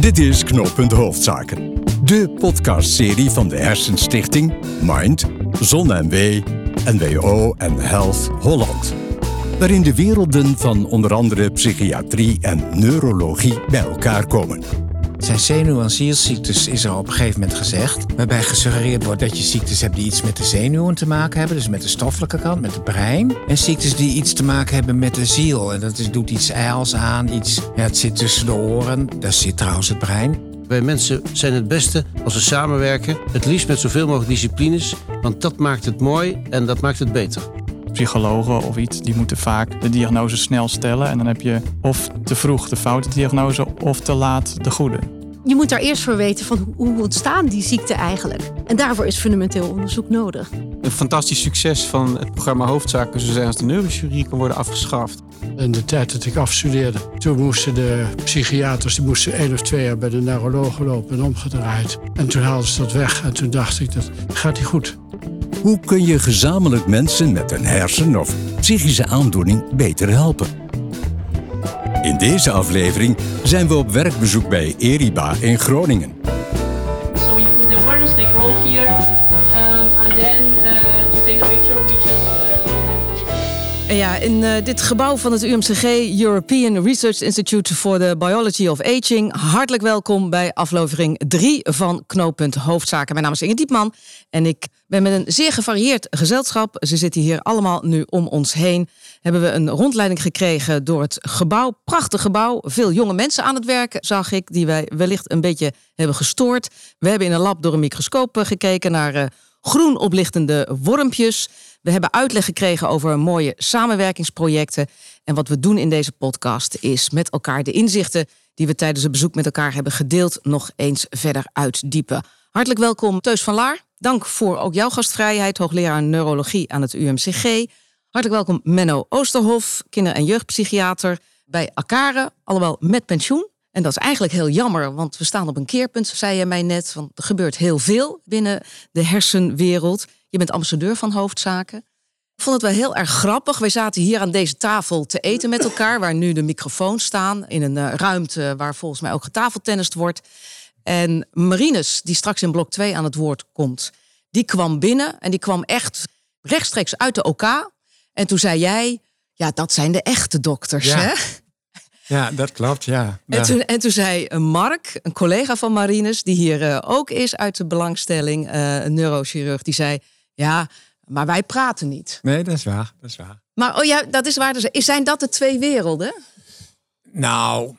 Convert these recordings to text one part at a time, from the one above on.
Dit is Knooppunt Hoofdzaken. De podcastserie van de Hersenstichting, Mind, ZonMW, NWO en Health Holland. Waarin de werelden van onder andere psychiatrie en neurologie bij elkaar komen. Zijn zenuw- en zielziektes, is er op een gegeven moment gezegd. Waarbij gesuggereerd wordt dat je ziektes hebt die iets met de zenuwen te maken hebben. Dus met de stoffelijke kant, met het brein. En ziektes die iets te maken hebben met de ziel. En dat is, doet iets ijls aan, iets... Ja, het zit tussen de oren. Daar zit trouwens het brein. Wij mensen zijn het beste als we samenwerken. Het liefst met zoveel mogelijk disciplines. Want dat maakt het mooi en dat maakt het beter. psychologen of iets, die moeten vaak de diagnose snel stellen. En dan heb je of te vroeg de foute diagnose of te laat de goede. Je moet daar eerst voor weten van hoe ontstaan die ziekten eigenlijk. En daarvoor is fundamenteel onderzoek nodig. Een fantastisch succes van het programma Hoofdzaken zou zijn als de neurochirurgie kan worden afgeschaft. In de tijd dat ik afstudeerde, toen moesten de psychiaters die moesten één of twee jaar bij de neurologen lopen en omgedraaid. En toen haalden ze dat weg en toen dacht ik, dat gaat niet goed. Hoe kun je gezamenlijk mensen met een hersen- of psychische aandoening beter helpen? In deze aflevering zijn we op werkbezoek bij Eriba in Groningen. Ja, in eh, dit gebouw van het UMCG, European Research Institute for the Biology of Aging. Hartelijk welkom bij aflevering 3 van Knooppunt Hoofdzaken. Mijn naam is Inge Diepman en ik ben met een zeer gevarieerd gezelschap. Ze zitten hier allemaal nu om ons heen. Hebben we een rondleiding gekregen door het gebouw. Prachtig gebouw. Veel jonge mensen aan het werk, zag ik, die wij wellicht een beetje hebben gestoord. We hebben in een lab door een microscoop eh, gekeken naar eh, groen oplichtende wormpjes. We hebben uitleg gekregen over mooie samenwerkingsprojecten. En wat we doen in deze podcast is met elkaar de inzichten die we tijdens het bezoek met elkaar hebben gedeeld nog eens verder uitdiepen. Hartelijk welkom Teus van Laar. Dank voor ook jouw gastvrijheid, hoogleraar neurologie aan het UMCG. Hartelijk welkom Menno Oosterhof, kinder- en jeugdpsychiater bij Akare, allemaal met pensioen. En dat is eigenlijk heel jammer, want we staan op een keerpunt, zei je mij net. Want er gebeurt heel veel binnen de hersenwereld. Je bent ambassadeur van hoofdzaken. Ik vond het wel heel erg grappig. Wij zaten hier aan deze tafel te eten met elkaar, waar nu de microfoons staan. In een eh, ruimte waar volgens mij ook getafeltennist wordt. En Marines, die straks in blok 2 aan het woord komt, die kwam binnen en die kwam echt rechtstreeks uit de OK. En toen zei jij, ja, dat zijn de echte dokters, Ja. hè? Ja, dat klopt, ja. En toen, en toen zei eh, Mark, een collega van Marines, die hier eh, ook is uit de belangstelling, een neurochirurg, die zei: Ja, maar wij praten niet. Nee, dat is waar, dat is waar. Maar oh ja, dat is waar. Dus, zijn dat de twee werelden? Nou,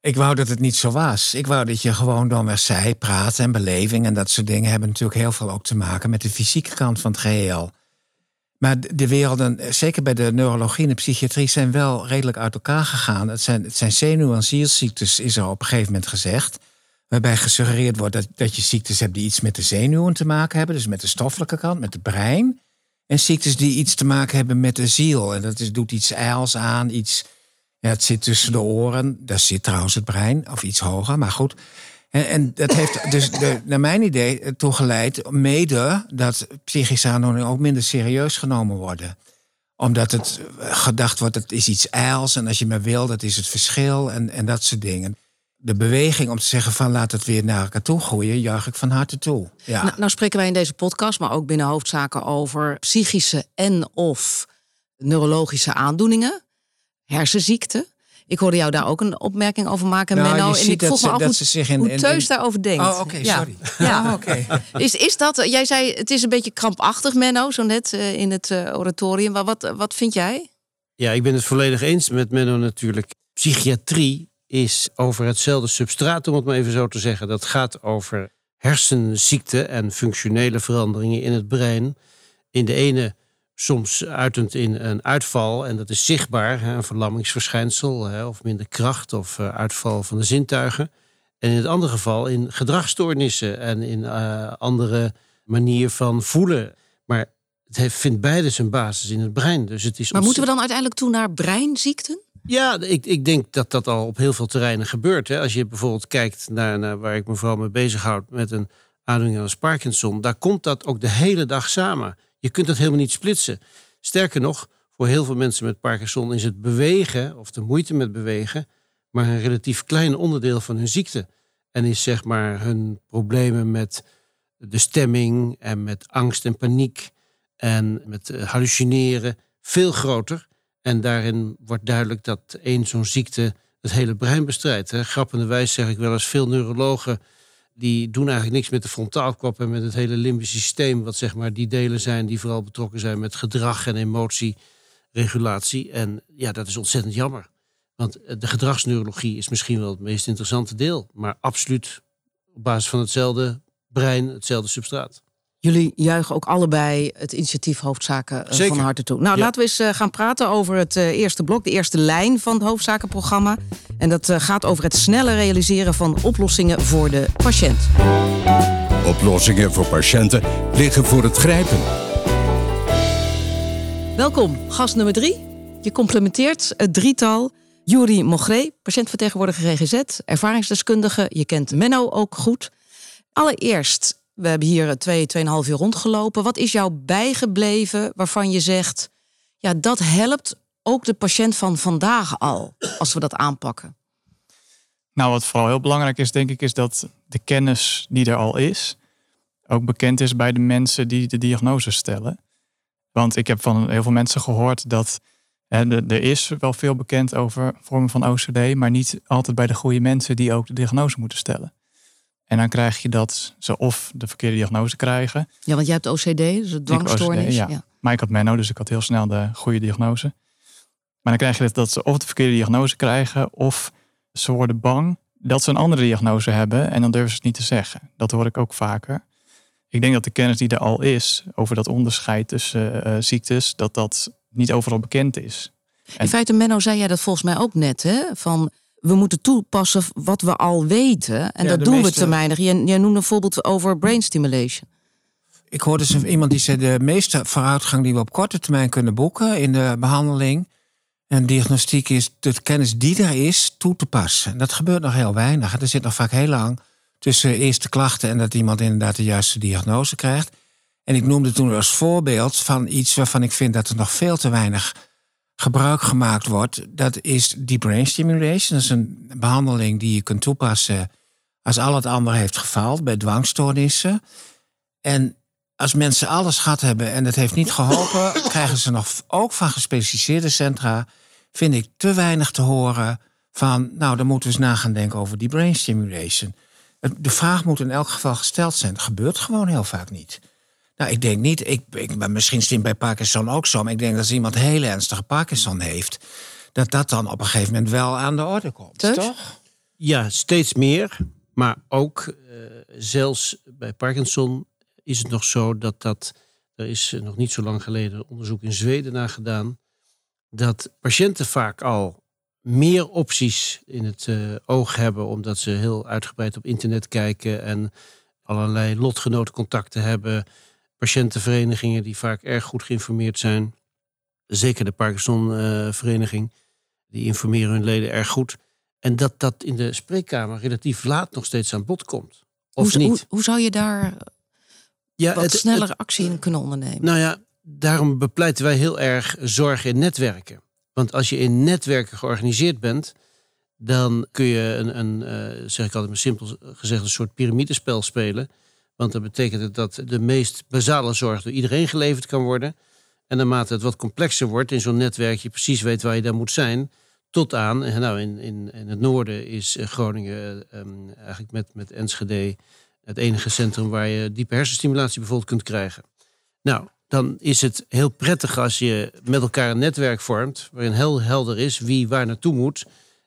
ik wou dat het niet zo was. Ik wou dat je gewoon domweg zei, praten en beleving en dat soort dingen hebben natuurlijk heel veel ook te maken met de fysieke kant van het geheel. Maar de de werelden, zeker bij de neurologie en de psychiatrie, zijn wel redelijk uit elkaar gegaan. Het zijn, het zijn zenuw- en zielziektes, is er op een gegeven moment gezegd. Waarbij gesuggereerd wordt dat, dat je ziektes hebt die iets met de zenuwen te maken hebben. Dus met de stoffelijke kant, met het brein. En ziektes die iets te maken hebben met de ziel. En dat is, doet iets ijls aan, iets... Ja, het zit tussen de oren. Daar zit trouwens het brein, of iets hoger, maar goed. En, en dat heeft dus de, naar mijn idee ertoe geleid, mede dat psychische aandoeningen ook minder serieus genomen worden. Omdat het gedacht wordt, het is iets ijls en als je maar wil, dat is het verschil en, en dat soort dingen. De beweging om te zeggen van laat het weer naar elkaar toe groeien, juich ik van harte toe. Ja. Nou, nou spreken wij in deze podcast, maar ook binnen hoofdzaken over psychische en of neurologische aandoeningen, hersenziekten. Ik hoorde jou daar ook een opmerking over maken, Nou, Menno. je En ik dat vroeg me ze- af dat hoe, ze zich in- hoe in- Teus in- daarover denkt. Oh, oké, Ja. sorry. Ja. Ah, oké. Is, is dat, jij zei het is een beetje krampachtig, Menno, zo net eh, in het eh, oratorium. Maar wat, wat vind jij? Ja, ik ben het volledig eens met Menno natuurlijk. Psychiatrie is over hetzelfde substraat, om het maar even zo te zeggen. Dat gaat over hersenziekten en functionele veranderingen in het brein. In de ene soms uitend in een uitval, en dat is zichtbaar, een verlammingsverschijnsel, of minder kracht of eh, uitval van de zintuigen. En in het andere geval in gedragsstoornissen en in eh, andere manier van voelen. Maar het heeft, vindt beide zijn basis in het brein. Dus het is Maar moeten we dan uiteindelijk toe naar breinziekten? Ja, ik, ik denk dat dat al op heel veel terreinen gebeurt. Hè. Als je bijvoorbeeld kijkt naar, naar waar ik me vooral mee bezighoud met een aandoening als Parkinson, daar komt dat ook de hele dag samen. Je kunt dat helemaal niet splitsen. Sterker nog, voor heel veel mensen met Parkinson is het bewegen of de moeite met bewegen maar een relatief klein onderdeel van hun ziekte. En is zeg maar hun problemen met de stemming en met angst en paniek en met eh, hallucineren veel groter. En daarin wordt duidelijk dat één zo'n ziekte het hele brein bestrijdt. Hè. Grappenderwijs zeg ik wel eens, veel neurologen die doen eigenlijk niks met de frontaalkop en met het hele limbische systeem, wat zeg maar die delen zijn die vooral betrokken zijn met gedrag en emotieregulatie. En ja, dat is ontzettend jammer. Want eh, de gedragsneurologie is misschien wel het meest interessante deel, maar absoluut op basis van hetzelfde brein, hetzelfde substraat. Jullie juichen ook allebei het initiatief Hoofdzaken eh, Zeker. van harte toe. Nou, Ja. laten we eens eh, gaan praten over het eh, eerste blok, de eerste lijn van het Hoofdzakenprogramma. En dat gaat over het sneller realiseren van oplossingen voor de patiënt. Oplossingen voor patiënten liggen voor het grijpen. Welkom, gast nummer drie. Je complementeert het drietal. Juri Mogré, patiëntvertegenwoordiger GGZ, ervaringsdeskundige. Je kent Menno ook goed. Allereerst, we hebben hier twee, tweeënhalf uur rondgelopen. Wat is jou bijgebleven waarvan je zegt... ja, dat helpt ook de patiënt van vandaag al, als we dat aanpakken? Nou, wat vooral heel belangrijk is, denk ik, is dat de kennis die er al is, ook bekend is bij de mensen die de diagnose stellen. Want ik heb van heel veel mensen gehoord dat hè, er is wel veel bekend over vormen van OCD, maar niet altijd bij de goede mensen die ook de diagnose moeten stellen. En dan krijg je dat ze of de verkeerde diagnose krijgen. Ja, want jij hebt OCD, dus het Ik dwangstoornis. OCD, ja. Maar ik had Menno, dus ik had heel snel de goede diagnose. Maar dan krijg je dat, dat ze of de verkeerde diagnose krijgen, of ze worden bang dat ze een andere diagnose hebben en dan durven ze het niet te zeggen. Dat hoor ik ook vaker. Ik denk dat de kennis die er al is over dat onderscheid tussen eh, ziektes, dat dat niet overal bekend is. In feite, Menno, zei jij dat volgens mij ook net, hè? Van we moeten toepassen wat we al weten. En Ja, dat doen meeste- we te weinig. Jij, jij noemde een voorbeeld over brain stimulation. Ik hoorde iemand die zei de meeste vooruitgang die we op korte termijn kunnen boeken in de behandeling en diagnostiek is de kennis die er is toe te passen. En dat gebeurt nog heel weinig. Er zit nog vaak heel lang tussen eerste klachten en dat iemand inderdaad de juiste diagnose krijgt. En ik noemde toen als voorbeeld van iets waarvan ik vind dat er nog veel te weinig gebruik gemaakt wordt. Dat is die brain stimulation. Dat is een behandeling die je kunt toepassen als al het andere heeft gefaald bij dwangstoornissen. En als mensen alles gehad hebben en het heeft niet geholpen, krijgen ze nog ook van gespecialiseerde centra, vind ik te weinig te horen van, nou, dan moeten we eens na gaan denken over die brain stimulation. De vraag moet in elk geval gesteld zijn. Gebeurt gewoon heel vaak niet. Nou, ik denk niet, ik, ik, maar misschien is het bij Parkinson ook zo, maar ik denk dat als iemand heel ernstige Parkinson heeft, dat dat dan op een gegeven moment wel aan de orde komt. Teus? Toch? Ja, steeds meer. Maar ook eh, zelfs bij Parkinson is het nog zo dat dat. Er is nog niet zo lang geleden onderzoek in Zweden naar gedaan. Dat patiënten vaak al meer opties in het eh, oog hebben, omdat ze heel uitgebreid op internet kijken en allerlei lotgenotencontacten hebben. Patiëntenverenigingen die vaak erg goed geïnformeerd zijn. Zeker de Parkinson-vereniging. die informeren hun leden erg goed. En dat dat in de spreekkamer relatief laat nog steeds aan bod komt. Of hoe, niet? Hoe, hoe zou je daar ja, wat het- sneller het- actie in kunnen ondernemen? nou ja, daarom bepleiten wij heel erg zorg in netwerken. Want als je in netwerken georganiseerd bent, dan kun je een, een eh, zeg ik altijd maar simpel gezegd, een soort piramidespel spelen. Want dat betekent dat de meest basale zorg door iedereen geleverd kan worden. En naarmate het wat complexer wordt in zo'n netwerk, je precies weet waar je dan moet zijn. Tot aan, eh, nou in, in, in het noorden is eh, Groningen eh, ehm, eigenlijk met, met Enschede het enige centrum waar je diepe hersenstimulatie bijvoorbeeld kunt krijgen. Nou, dan is het heel prettig als je met elkaar een netwerk vormt, waarin heel helder is wie waar naartoe moet,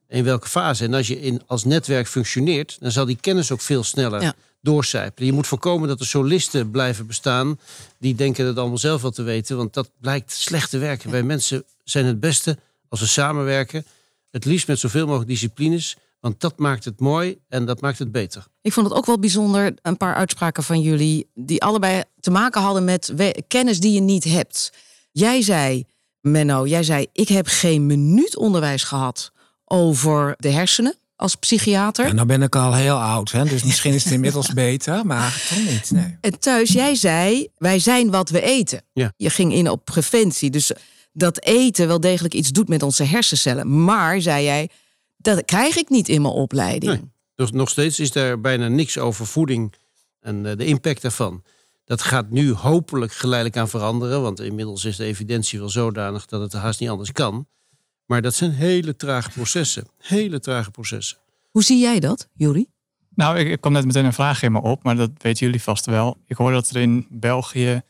in welke fase. En als je in, als netwerk functioneert, dan zal die kennis ook veel sneller Ja. Doorcijpelen. Je moet voorkomen dat er solisten blijven bestaan die denken het allemaal zelf wel te weten, want dat blijkt slecht te werken. Wij mensen zijn het beste als we samenwerken, het liefst met zoveel mogelijk disciplines, want dat maakt het mooi en dat maakt het beter. Ik vond het ook wel bijzonder, een paar uitspraken van jullie, die allebei te maken hadden met kennis die je niet hebt. Jij zei, Menno, jij zei, ik heb geen minuut onderwijs gehad over de hersenen als psychiater. Ja, nou ben ik al heel oud, hè, dus misschien is het inmiddels beter, maar toch niet. Nee. En thuis, jij zei, wij zijn wat we eten. Ja. Je ging in op preventie. Dus dat eten wel degelijk iets doet met onze hersencellen. Maar, zei jij, dat krijg ik niet in mijn opleiding. Nee. Dus nog steeds is daar bijna niks over voeding en eh, de impact daarvan. Dat gaat nu hopelijk geleidelijk aan veranderen. Want inmiddels is de evidentie wel zodanig dat het haast niet anders kan. Maar dat zijn hele trage processen. Hele trage processen. Hoe zie jij dat, Juri? Nou, ik, ik kwam net meteen een vraag in me op, maar dat weten jullie vast wel. Ik hoor dat er in België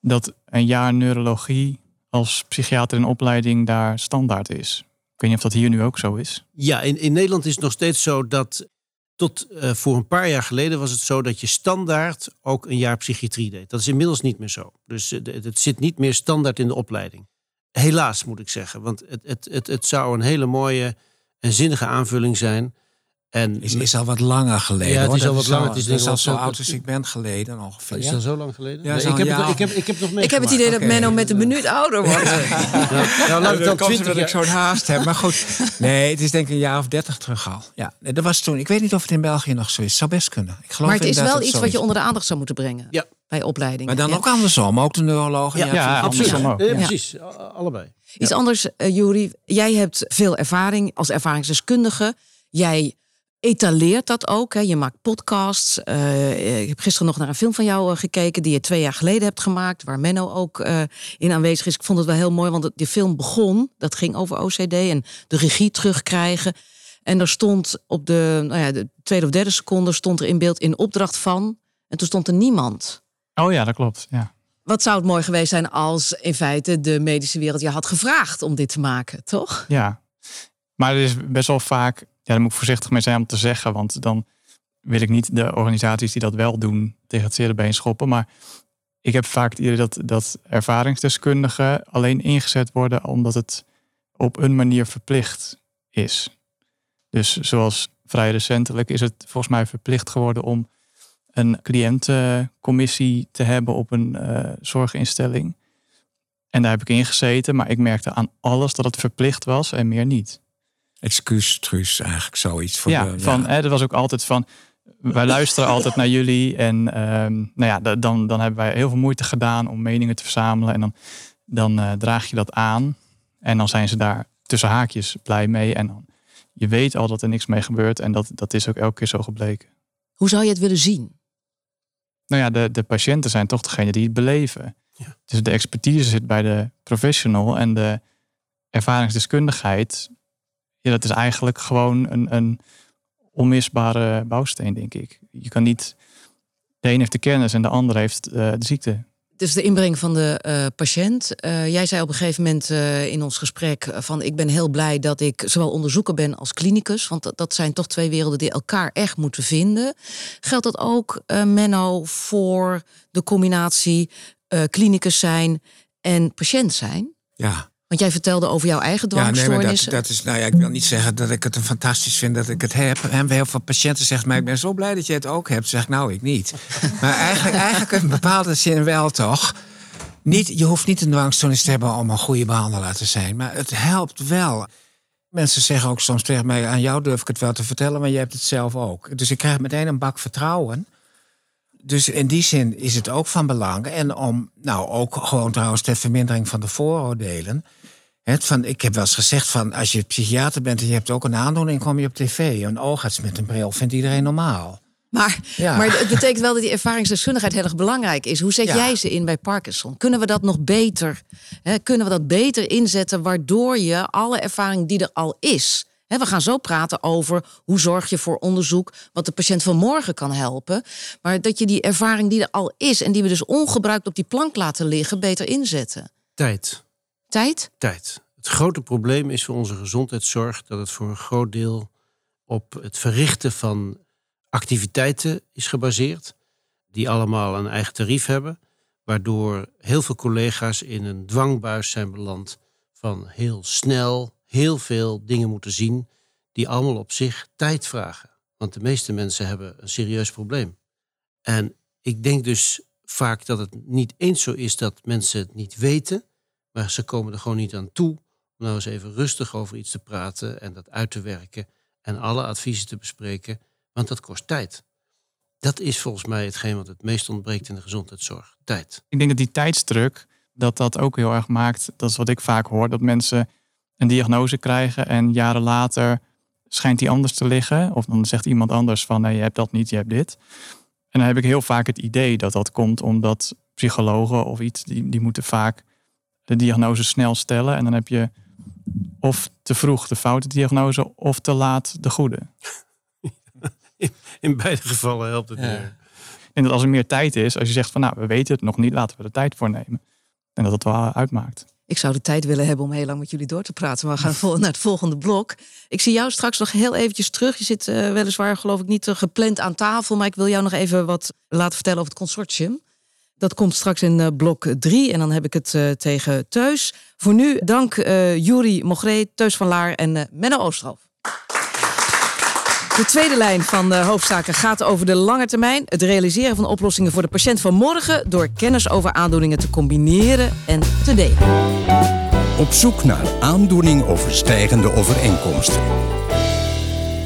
dat een jaar neurologie als psychiater in opleiding daar standaard is. Ik weet niet of dat hier nu ook zo is. Ja, in, in Nederland is het nog steeds zo dat tot eh, voor een paar jaar geleden was het zo dat je standaard ook een jaar psychiatrie deed. Dat is inmiddels niet meer zo. Dus het zit niet meer standaard in de opleiding. Helaas moet ik zeggen, want het, het, het, het zou een hele mooie en zinnige aanvulling zijn. En Is, is al wat langer geleden. Ja, het hoor. is al Dat wat langer. Het is dat al zo oud als ik ben geleden ongeveer. is ja. dat zo lang geleden? Ja, Nee, ik, heb het, ik, heb, ik heb het nog Ik heb het idee dat Oké. Menno met een minuut ouder wordt. Nou, nou, laat het dan dat komt 20 omdat ik zo'n haast heb. Maar goed, nee, het is denk ik een jaar of dertig terug al. Ja, nee, dat was toen. Ik weet niet of het in België nog zo is. Zou best kunnen. Ik geloof Maar het is wel dat iets wat je onder de aandacht zou moeten brengen. Ja. Bij opleidingen. Maar dan Ja. ook andersom. Ook de neurologen. Ja, Ja, ja, absoluut. Ja. precies. Allebei. Iets anders, uh, Juri. Jij hebt veel ervaring als ervaringsdeskundige. Jij etaleert dat ook. Hè. Je maakt podcasts. Eh, ik heb gisteren nog naar een film van jou eh, gekeken... die je twee jaar geleden hebt gemaakt... waar Menno ook eh, in aanwezig is. Ik vond het wel heel mooi, want het- die film begon... dat ging over OCD en de regie terugkrijgen. En er stond op de, nou ja, de tweede of derde seconde... stond er in beeld in opdracht van... en toen stond er niemand. Oh ja, dat klopt. Ja. Wat zou het mooi geweest zijn als in feite de medische wereld je had gevraagd om dit te maken, toch? Ja, maar er is best wel vaak, ja, daar moet ik voorzichtig mee zijn om te zeggen, want dan wil ik niet de organisaties die dat wel doen tegen het zere been schoppen. Maar ik heb vaak het idee dat, dat ervaringsdeskundigen alleen ingezet worden omdat het op een manier verplicht is. Dus zoals vrij recentelijk is het volgens mij verplicht geworden om een cliëntencommissie te hebben op een eh, zorginstelling. En daar heb ik in gezeten, maar ik merkte aan alles dat het verplicht was en meer niet. Excuus, truus, eigenlijk zoiets. Voor ja, de, van, Hè, er was ook altijd van, wij luisteren altijd naar jullie. En ehm, nou ja, da- dan, dan hebben wij heel veel moeite gedaan om meningen te verzamelen. En dan, dan eh, draag je dat aan. En dan zijn ze daar tussen haakjes blij mee. En dan, je weet al dat er niks mee gebeurt. En dat, dat is ook elke keer zo gebleken. Hoe zou je het willen zien? Nou ja, de, de patiënten zijn toch degene die het beleven. Dus de expertise zit bij de professional en de ervaringsdeskundigheid. Ja, dat is eigenlijk gewoon een, een onmisbare bouwsteen, denk ik. Je kan niet. De een heeft de kennis en de ander heeft eh, de ziekte. Dus de inbreng van de eh, patiënt. Eh, jij zei op een gegeven moment eh, in ons gesprek van ik ben heel blij dat ik zowel onderzoeker ben als klinicus. Want dat, dat zijn toch twee werelden die elkaar echt moeten vinden. Geldt dat ook, eh, Menno, voor de combinatie eh klinicus zijn en patiënt zijn? Ja. Want jij vertelde over jouw eigen Ja, nee, maar dat, dat is, nou ja, ik wil niet zeggen dat ik het een fantastisch vind dat ik het heb. En heel veel patiënten zeggen mij, ik ben zo blij dat je het ook hebt. Zeg ik, nou, ik niet. Maar eigenlijk, eigenlijk in een bepaalde zin wel toch. Niet, je hoeft niet een dwangstoornis te hebben om een goede behandelaar te zijn. Maar het helpt wel. Mensen zeggen ook soms tegen mij, aan jou durf ik het wel te vertellen, maar je hebt het zelf ook. Dus ik krijg meteen een bak vertrouwen. Dus in die zin is het ook van belang. En om, nou ook gewoon trouwens ter vermindering van de vooroordelen. Het van, ik heb wel eens gezegd van als je psychiater bent en je hebt ook een aandoening, kom je op tv. Een oogarts met een bril vindt iedereen normaal. Maar, Ja. maar het betekent wel dat die ervaringsdeskundigheid heel erg belangrijk is. Hoe zet Ja. jij ze in bij Parkinson? Kunnen we dat nog beter? Hè, kunnen we dat beter inzetten waardoor je alle ervaring die er al is. We gaan zo praten over hoe zorg je voor onderzoek wat de patiënt van morgen kan helpen. Maar dat je die ervaring die er al is en die we dus ongebruikt op die plank laten liggen, beter inzetten. Tijd. Tijd? Tijd. Het grote probleem is voor onze gezondheidszorg dat het voor een groot deel op het verrichten van activiteiten is gebaseerd, die allemaal een eigen tarief hebben, waardoor heel veel collega's in een dwangbuis zijn beland van heel snel heel veel dingen moeten zien die allemaal op zich tijd vragen. Want de meeste mensen hebben een serieus probleem. En ik denk dus vaak dat het niet eens zo is dat mensen het niet weten, maar ze komen er gewoon niet aan toe om nou eens even rustig over iets te praten en dat uit te werken en alle adviezen te bespreken, want dat kost tijd. Dat is volgens mij hetgeen wat het meest ontbreekt in de gezondheidszorg. Tijd. Ik denk dat die tijdsdruk, dat dat ook heel erg maakt. Dat is wat ik vaak hoor, dat mensen een diagnose krijgen en jaren later schijnt die anders te liggen. Of dan zegt iemand anders van nee, je hebt dat niet, je hebt dit. En dan heb ik heel vaak het idee dat dat komt omdat psychologen of iets, die, die moeten vaak de diagnose snel stellen. En dan heb je of te vroeg de foute diagnose of te laat de goede. In beide gevallen helpt het Ja. meer. En dat als er meer tijd is, als je zegt van nou, we weten het nog niet, laten we er tijd voor nemen. En dat het wel uitmaakt. Ik zou de tijd willen hebben om heel lang met jullie door te praten. Maar we gaan naar het volgende blok. Ik zie jou straks nog heel eventjes terug. Je zit eh, weliswaar, geloof ik, niet eh, gepland aan tafel. Maar ik wil jou nog even wat laten vertellen over het consortium. Dat komt straks in eh, blok 3. En dan heb ik het tegen Teus. Voor nu dank Juri Mogré, Teus van Laar en Menno Oosterhof. De tweede lijn van de hoofdzaken gaat over de lange termijn. Het realiseren van oplossingen voor de patiënt van morgen. Door kennis over aandoeningen te combineren en te delen. Op zoek naar aandoening overstijgende overeenkomsten.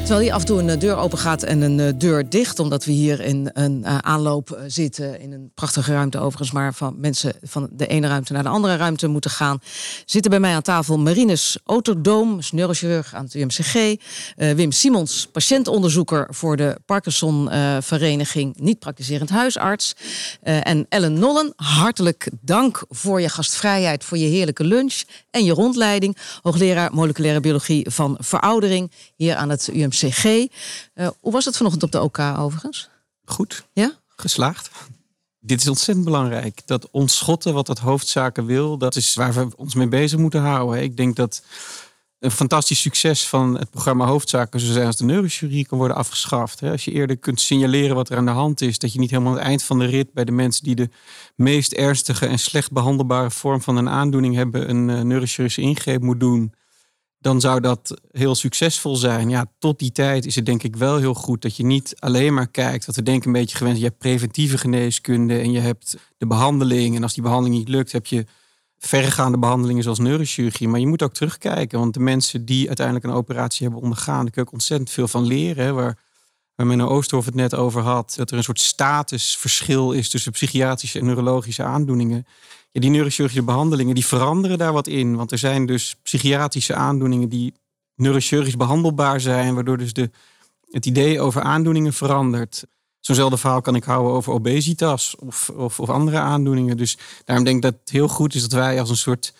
Terwijl hier af en toe een eh, deur open gaat en een eh, deur dicht. Omdat we hier in een eh, aanloop zitten. In een prachtige ruimte overigens. Maar van mensen van de ene ruimte naar de andere ruimte moeten gaan. Zitten bij mij aan tafel Marinus Oterdoom. neurochirurg aan het UMCG. Wim Simons, patiëntonderzoeker voor de Parkinson-vereniging. niet praktiserend huisarts. En Ellen Nollen, hartelijk dank voor je gastvrijheid. Voor je heerlijke lunch en je rondleiding. Hoogleraar moleculaire biologie van veroudering. Hier aan het UMCG. Eh, hoe was het vanochtend op de OK overigens? Goed. Ja? Geslaagd. Dit is ontzettend belangrijk. Dat ontschotten wat dat hoofdzaken wil, dat is waar we ons mee bezig moeten houden. Ik denk dat een fantastisch succes van het programma Hoofdzaken zo zijn als de neurochirurgie kan worden afgeschaft. Als je eerder kunt signaleren wat er aan de hand is, dat je niet helemaal aan het eind van de rit bij de mensen die de meest ernstige en slecht behandelbare vorm van een aandoening hebben, een eh, neurochirurgische ingreep moet doen dan zou dat heel succesvol zijn. Ja, tot die tijd is het denk ik wel heel goed dat je niet alleen maar kijkt, wat we denken een beetje gewend. Je hebt preventieve geneeskunde en je hebt de behandeling. En als die behandeling niet lukt, heb je verregaande behandelingen zoals neurochirurgie. Maar je moet ook terugkijken, want de mensen die uiteindelijk een operatie hebben ondergaan, daar kun je ook ontzettend veel van leren. Hè, waar, waar Menno Oosterhof het net over had, dat er een soort statusverschil is tussen psychiatrische en neurologische aandoeningen. Die neurochirurgische behandelingen die veranderen daar wat in. Want er zijn dus psychiatrische aandoeningen die neurochirurgisch behandelbaar zijn, waardoor dus de, het idee over aandoeningen verandert. Zo'nzelfde verhaal kan ik houden over obesitas of, of, of andere aandoeningen. Dus daarom denk ik dat het heel goed is dat wij als een soort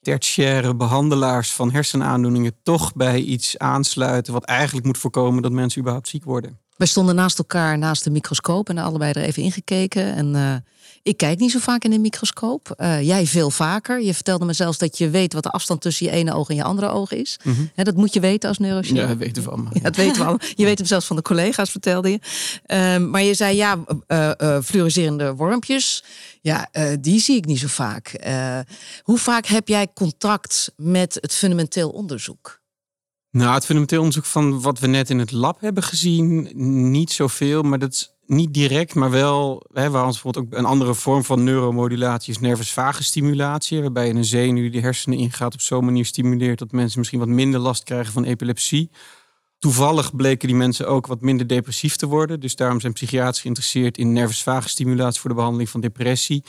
tertiaire behandelaars van hersenaandoeningen toch bij iets aansluiten wat eigenlijk moet voorkomen dat mensen überhaupt ziek worden. Wij stonden naast elkaar naast de microscoop en allebei er even ingekeken. En eh, ik kijk niet zo vaak in de microscoop. Eh, jij veel vaker. Je vertelde me zelfs dat je weet wat de afstand tussen je ene oog en je andere oog is. Hè, dat moet je weten als neurochirurg. Ja, dat weten we allemaal. Ja, dat weten we allemaal. Je weet hem zelfs van de collega's, vertelde je. Ehm, maar je zei ja, eh fluoriserende wormpjes. Ja, die zie ik niet zo vaak. Hoe vaak heb jij contact met het fundamenteel onderzoek? Nou, het fundamenteel onderzoek van wat we net in het lab hebben gezien, niet zoveel, maar dat is niet direct, maar wel, hè, waar ons bijvoorbeeld ook een andere vorm van neuromodulatie is nervus vagus stimulatie, waarbij een zenuw die de hersenen ingaat op zo'n manier stimuleert dat mensen misschien wat minder last krijgen van epilepsie. Toevallig bleken die mensen ook wat minder depressief te worden, dus daarom zijn psychiaters geïnteresseerd in nervus vagus stimulatie voor de behandeling van depressie.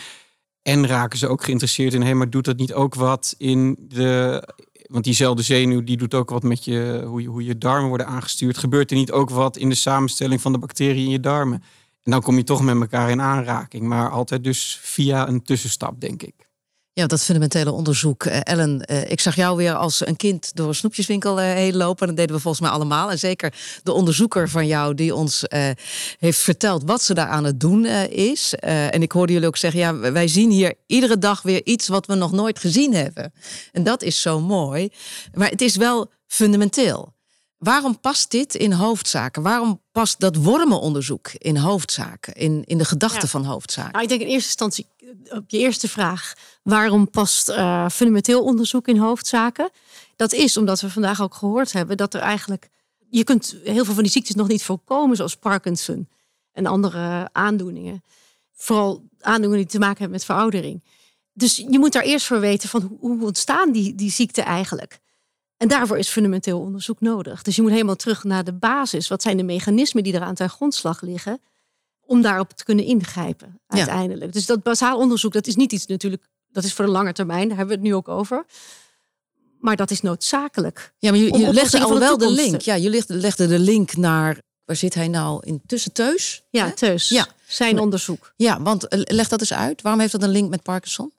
En raken ze ook geïnteresseerd in, hé, maar doet dat niet ook wat in de want diezelfde zenuw die doet ook wat met je hoe, je, hoe je darmen worden aangestuurd. Gebeurt er niet ook wat in de samenstelling van de bacteriën in je darmen? En dan kom je toch met elkaar in aanraking. Maar altijd dus via een tussenstap, denk ik. Ja, dat fundamentele onderzoek. Eh, Ellen, eh, ik zag jou weer als een kind door een snoepjeswinkel eh, heen lopen. Dat deden we volgens mij allemaal. En zeker de onderzoeker van jou die ons heeft verteld wat ze daar aan het doen is. En ik hoorde jullie ook zeggen, ja, wij zien hier iedere dag weer iets wat we nog nooit gezien hebben. En dat is zo mooi. Maar het is wel fundamenteel. Waarom past dit in hoofdzaken? Waarom past dat wormenonderzoek in hoofdzaken? In, in de gedachten Ja. van hoofdzaken? Nou, ik denk in eerste instantie op je eerste vraag: waarom past eh, fundamenteel onderzoek in hoofdzaken? Dat is omdat we vandaag ook gehoord hebben dat er eigenlijk. Je kunt heel veel van die ziektes nog niet voorkomen, zoals Parkinson en andere aandoeningen. Vooral aandoeningen die te maken hebben met veroudering. Dus je moet daar eerst voor weten van hoe- hoe ontstaan die, die ziekten eigenlijk. En daarvoor is fundamenteel onderzoek nodig. Dus je moet helemaal terug naar de basis. Wat zijn de mechanismen die eraan ten grondslag liggen? Om daarop te kunnen ingrijpen Ja. uiteindelijk. Dus dat basaal onderzoek, dat is niet iets natuurlijk... dat is voor de lange termijn, daar hebben we het nu ook over. Maar dat is noodzakelijk. Ja, maar je, legde al de wel de link. Ja, je legde, de link naar. Waar zit hij nou? Intussen Teus? Ja, Hè? Teus. Ja. Zijn onderzoek. Ja, want eh, leg dat eens uit. Waarom heeft dat een link met Parkinson?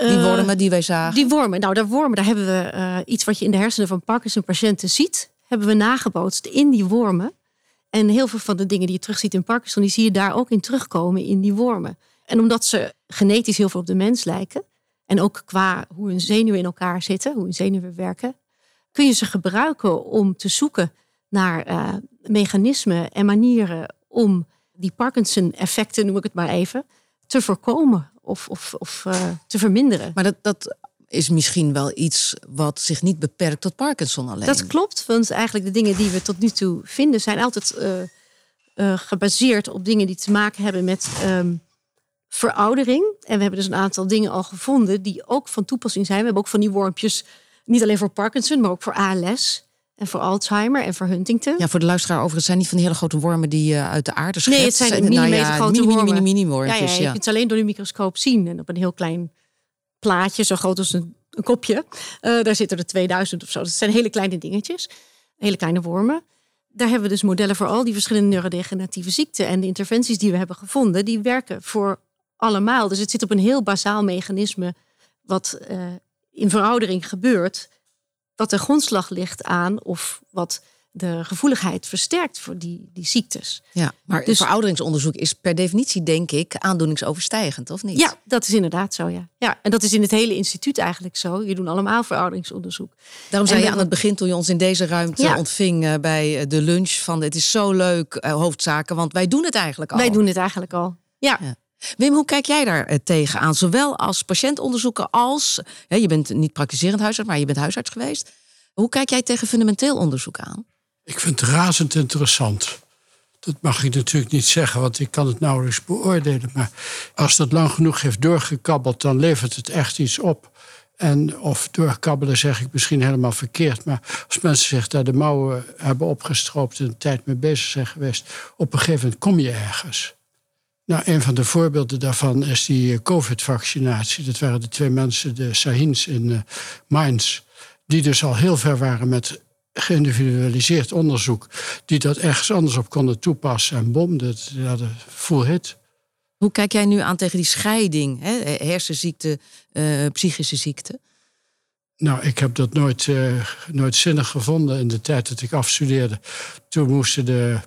Die Eh, wormen die wij zagen. Die wormen, nou, daar wormen, daar hebben we eh, iets wat je in de hersenen van Parkinson-patiënten ziet, hebben we nagebootst in die wormen. En heel veel van de dingen die je terugziet in Parkinson, die zie je daar ook in terugkomen in die wormen. En omdat ze genetisch heel veel op de mens lijken, en ook qua hoe hun zenuwen in elkaar zitten, hoe hun zenuwen werken, kun je ze gebruiken om te zoeken naar eh, mechanismen en manieren om die Parkinson-effecten, noem ik het maar even, te voorkomen of, of, of eh, te verminderen. Maar dat, dat is misschien wel iets wat zich niet beperkt tot Parkinson alleen. Dat klopt, want eigenlijk de dingen die we tot nu toe vinden zijn altijd eh, eh, gebaseerd op dingen die te maken hebben met ehm, veroudering. En we hebben dus een aantal dingen al gevonden die ook van toepassing zijn. We hebben ook van die wormpjes, niet alleen voor Parkinson, maar ook voor ALS en voor Alzheimer en voor Huntington. Ja, voor de luisteraar overigens zijn niet van die hele grote wormen die eh, uit de aarde schept. Nee, het zijn Nou millimeter ja, grote mini, mini, mini, mini ja, ja, Ja, je kunt ze alleen door de microscoop zien. En op een heel klein plaatje, zo groot als een, een kopje. eh, daar zitten er 2000 of zo. Dat zijn hele kleine dingetjes. Hele kleine wormen. Daar hebben we dus modellen voor al die verschillende neurodegeneratieve ziekten. En de interventies die we hebben gevonden, die werken voor allemaal. Dus het zit op een heel basaal mechanisme wat eh, in veroudering gebeurt. Wat de grondslag ligt aan of wat de gevoeligheid versterkt voor die, die ziektes. Ja, maar Dus- verouderingsonderzoek is per definitie, denk ik, aandoeningsoverstijgend, of niet? Ja, dat is inderdaad zo, ja. ja. En dat is in het hele instituut eigenlijk zo. Je doen allemaal verouderingsonderzoek. Daarom zei je aan het begin, toen je ons in deze ruimte Ja. ontving eh, bij eh, de lunch, van het is zo leuk, eh, hoofdzaken, want wij doen het eigenlijk al. Wij doen het eigenlijk al. Ja. Ja. Wim, hoe kijk jij daar eh, tegenaan? Zowel als patiëntonderzoeker als, je bent niet praktiserend huisarts, maar je bent huisarts geweest. Hoe kijk jij tegen fundamenteel onderzoek aan? Ik vind het razend interessant. Dat mag ik natuurlijk niet zeggen, want ik kan het nauwelijks beoordelen. Maar als dat lang genoeg heeft doorgekabbeld, dan levert het echt iets op. En of doorkabbelen zeg ik misschien helemaal verkeerd. Maar als mensen zich daar de mouwen hebben opgestroopt en een tijd mee bezig zijn geweest, op een gegeven moment kom je ergens. Nou, een van de voorbeelden daarvan is die eh, COVID-vaccinatie. Dat waren de twee mensen, de Sahins in eh, Mainz, die dus al heel ver waren met geïndividualiseerd onderzoek, die dat ergens anders op konden toepassen. En bom, dat hadden full hit. Hoe kijk jij nu aan tegen die scheiding? Hè? Hersenziekte, eh, psychische ziekte. Nou, ik heb dat nooit, nooit zinnig gevonden in de tijd dat ik afstudeerde. Toen moesten de,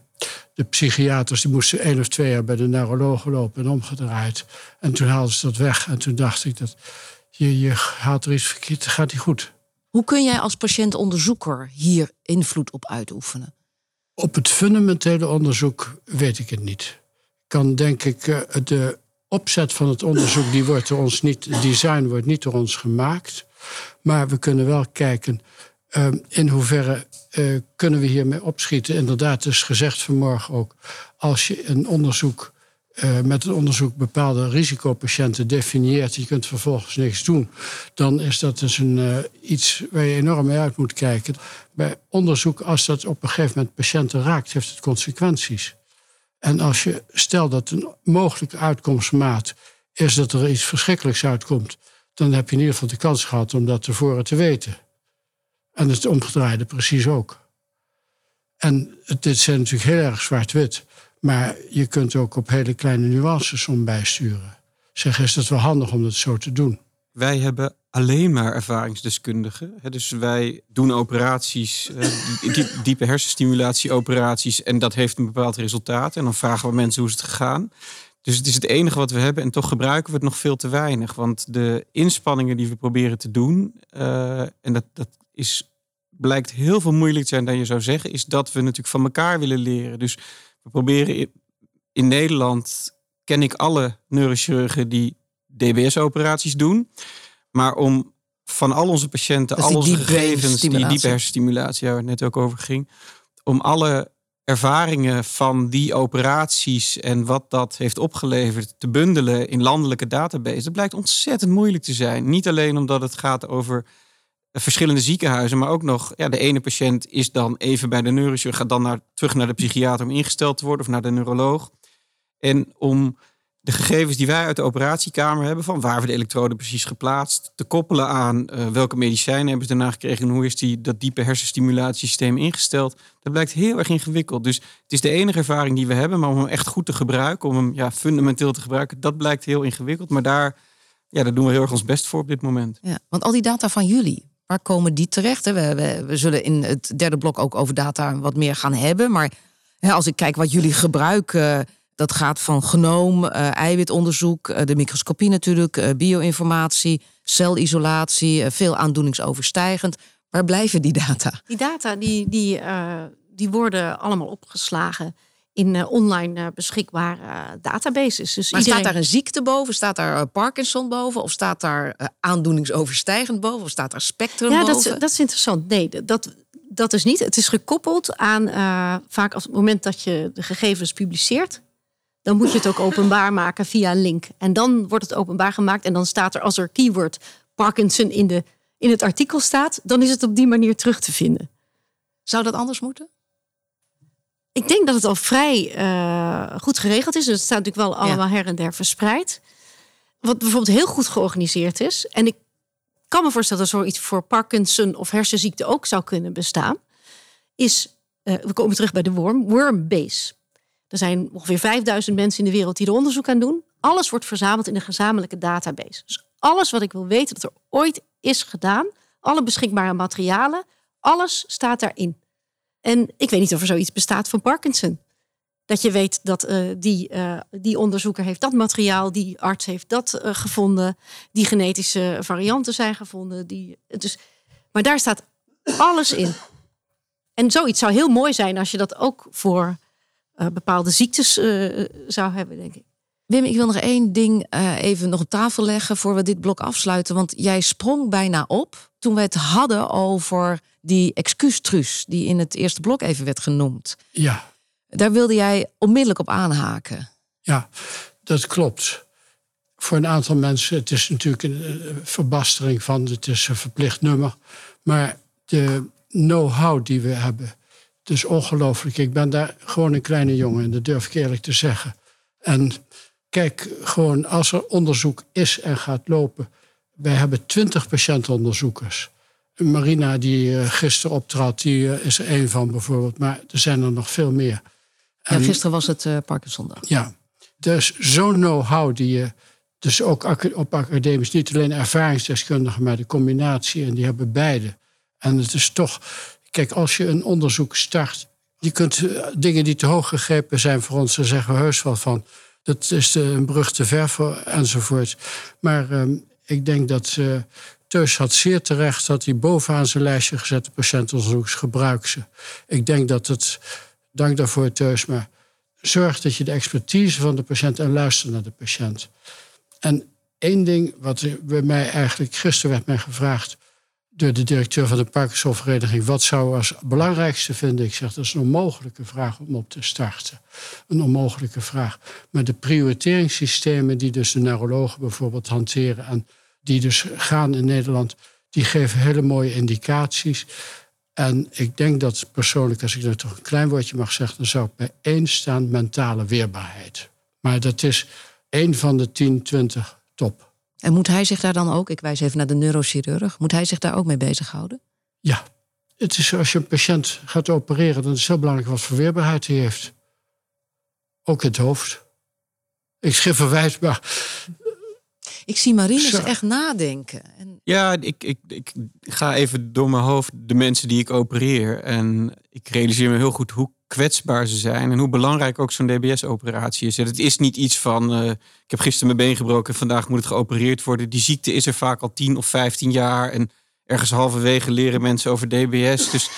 de psychiaters die moesten één of twee jaar bij de neurologen lopen en omgedraaid. En toen haalden ze dat weg. En toen dacht ik dat je, je haalt er iets verkeerd, gaat niet goed. Hoe kun jij als patiëntonderzoeker hier invloed op uitoefenen? Op het fundamentele onderzoek weet ik het niet. Ik kan denk ik, eh, de opzet van het onderzoek, die wordt door ons niet, het design wordt niet door ons gemaakt. Maar we kunnen wel kijken eh, in hoeverre eh, kunnen we hiermee opschieten. Inderdaad, is gezegd vanmorgen ook, als je een onderzoek eh, met een onderzoek bepaalde risicopatiënten definieert, je kunt vervolgens niks doen, dan is dat dus een, eh, iets waar je enorm mee uit moet kijken. Bij onderzoek, als dat op een gegeven moment patiënten raakt, heeft het consequenties. En als je stelt dat een mogelijke uitkomstmaat is dat er iets verschrikkelijks uitkomt, dan heb je in ieder geval de kans gehad om dat tevoren te weten. En het omgedraaide precies ook. En dit zijn natuurlijk heel erg zwart-wit. Maar je kunt ook op hele kleine nuances om bijsturen. Zeg, is het wel handig om dat zo te doen? Wij hebben alleen maar ervaringsdeskundigen. Dus wij doen operaties, eh, die- die- diepe hersenstimulatie-operaties. En dat heeft een bepaald resultaat. En dan vragen we mensen hoe is het gegaan. Dus het is het enige wat we hebben. En toch gebruiken we het nog veel te weinig. Want de inspanningen die we proberen te doen. eh, en dat, dat is, blijkt heel veel moeilijker te zijn dan je zou zeggen. Is dat we natuurlijk van elkaar willen leren. Dus we proberen in, in Nederland. Ken ik alle neurochirurgen die DBS-operaties doen. Maar om van al onze patiënten, al die onze gegevens, die stimulatie. diepe hersenstimulatie waar het net ook over ging, om alle ervaringen van die operaties en wat dat heeft opgeleverd te bundelen in landelijke databases, dat blijkt ontzettend moeilijk te zijn. Niet alleen omdat het gaat over verschillende ziekenhuizen, maar ook nog, ja, de ene patiënt is dan even bij de neurochirurg, gaat dan naar, terug naar de psychiater om ingesteld te worden of naar de neuroloog. En om de gegevens die wij uit de operatiekamer hebben, van waar we de elektroden precies geplaatst, te koppelen aan uh, welke medicijnen hebben ze daarna gekregen en hoe is die, dat diepe hersenstimulatiesysteem ingesteld. Dat blijkt heel erg ingewikkeld. Dus het is de enige ervaring die we hebben, maar om hem echt goed te gebruiken, om hem ja, fundamenteel te gebruiken, dat blijkt heel ingewikkeld. Maar daar, ja, daar doen we heel erg ons best voor op dit moment. Ja, want al die data van jullie, waar komen die terecht? We, we, we zullen in het derde blok ook over data wat meer gaan hebben. Maar als ik kijk wat jullie gebruiken dat gaat van genoom, uh, eiwitonderzoek, uh, de microscopie natuurlijk, bioinformatie, celisolatie, veel aandoeningsoverstijgend. Waar blijven die data? Die data die, die, die worden allemaal opgeslagen in online beschikbare databases. Dus maar staat daar een ziekte boven? Staat daar Parkinson boven? Of staat daar aandoeningsoverstijgend boven? Of staat daar spectrum ja, boven? Ja, dat, dat, is interessant. Nee, dat, dat is niet. Het is gekoppeld aan vaak als het moment dat je de gegevens publiceert dan moet je het ook openbaar maken via een link. En dan wordt het openbaar gemaakt en dan staat er als er keyword Parkinson in, de, in het artikel staat, dan is het op die manier terug te vinden. Zou dat anders moeten? Ik denk dat het al vrij uh, goed geregeld is. Dus het staat natuurlijk wel allemaal her en der verspreid. Wat bijvoorbeeld heel goed georganiseerd is. En ik kan me voorstellen dat zoiets voor Parkinson of hersenziekte ook zou kunnen bestaan. Is, uh, we komen terug bij de worm, Wormbase. Er zijn ongeveer 5000 mensen in de wereld die er onderzoek aan doen. Alles wordt verzameld in een gezamenlijke database. Dus alles wat ik wil weten dat er ooit is gedaan, alle beschikbare materialen, alles staat daarin. En ik weet niet of er zoiets bestaat van Parkinson. Dat je weet dat uh, die, uh, die onderzoeker heeft dat materiaal, die arts heeft dat uh, gevonden, die genetische varianten zijn gevonden. Die, dus, maar daar staat alles in. En zoiets zou heel mooi zijn als je dat ook voor bepaalde ziektes zou hebben, denk ik. Wim, ik wil nog één ding uh, even nog op tafel leggen voor we dit blok afsluiten. Want jij sprong bijna op toen we het hadden over die excuustruus die in het eerste blok even werd genoemd. Ja. Daar wilde jij onmiddellijk op aanhaken. Ja, dat klopt. Voor een aantal mensen, het is natuurlijk een verbastering van, het is een verplicht nummer. Maar de know-how die we hebben, dus ongelooflijk. Ik ben daar gewoon een kleine jongen en dat durf ik eerlijk te zeggen. En kijk, gewoon als er onderzoek is en gaat lopen. Wij hebben twintig patiëntonderzoekers. Marina, die uh, gisteren optrad, die uh, is er één van bijvoorbeeld. Maar er zijn er nog veel meer. En, ja, gisteren was het uh, Parkinsondag. Ja, dus zo'n know-how die je... Dus ook op academisch, niet alleen ervaringsdeskundigen, maar de combinatie. En die hebben beide. En het is toch Kijk, als je een onderzoek start, je kunt eh, dingen die te hoog gegrepen zijn voor ons, daar zeggen we heus wel van. Dat is een brug te ver voor, enzovoort. Maar uh, ik denk dat uh, Teus had zeer terecht dat hij bovenaan zijn lijstje gezette patiëntonderzoeks gebruikt ze. Ik denk dat het, dank daarvoor Teus, maar zorg dat je de expertise van de patiënt en luister naar de patiënt. En één ding wat bij mij eigenlijk, gisteren werd mij gevraagd, door de directeur van de Parkinsonvereniging. Wat zou als belangrijkste vinden? Ik zeg, dat is een onmogelijke vraag om op te starten. Een onmogelijke vraag. Maar de prioriteringssystemen die dus de neurologen bijvoorbeeld hanteren... en die dus gaan in Nederland, die geven hele mooie indicaties. En ik denk dat persoonlijk, als ik er toch een klein woordje mag zeggen... dan zou ik bij één staan mentale weerbaarheid. Maar dat is één van de 10, 20 top. En moet hij zich daar dan ook, ik wijs even naar de neurochirurg, moet hij zich daar ook mee bezighouden? Ja, het is als je een patiënt gaat opereren, dan is het heel belangrijk wat voor weerbaarheid hij heeft. Ook het hoofd. Ik schrijf verwijt, maar. Ik zie Marines Zo. echt nadenken. En... Ja, ik, ik, ik ga even door mijn hoofd de mensen die ik opereer. En ik realiseer me heel goed hoe kwetsbaar ze zijn en hoe belangrijk ook zo'n DBS-operatie is. Het is niet iets van, uh, ik heb gisteren mijn been gebroken, vandaag moet het geopereerd worden. Die ziekte is er vaak al 10 of 15 jaar en ergens halverwege leren mensen over DBS. Dus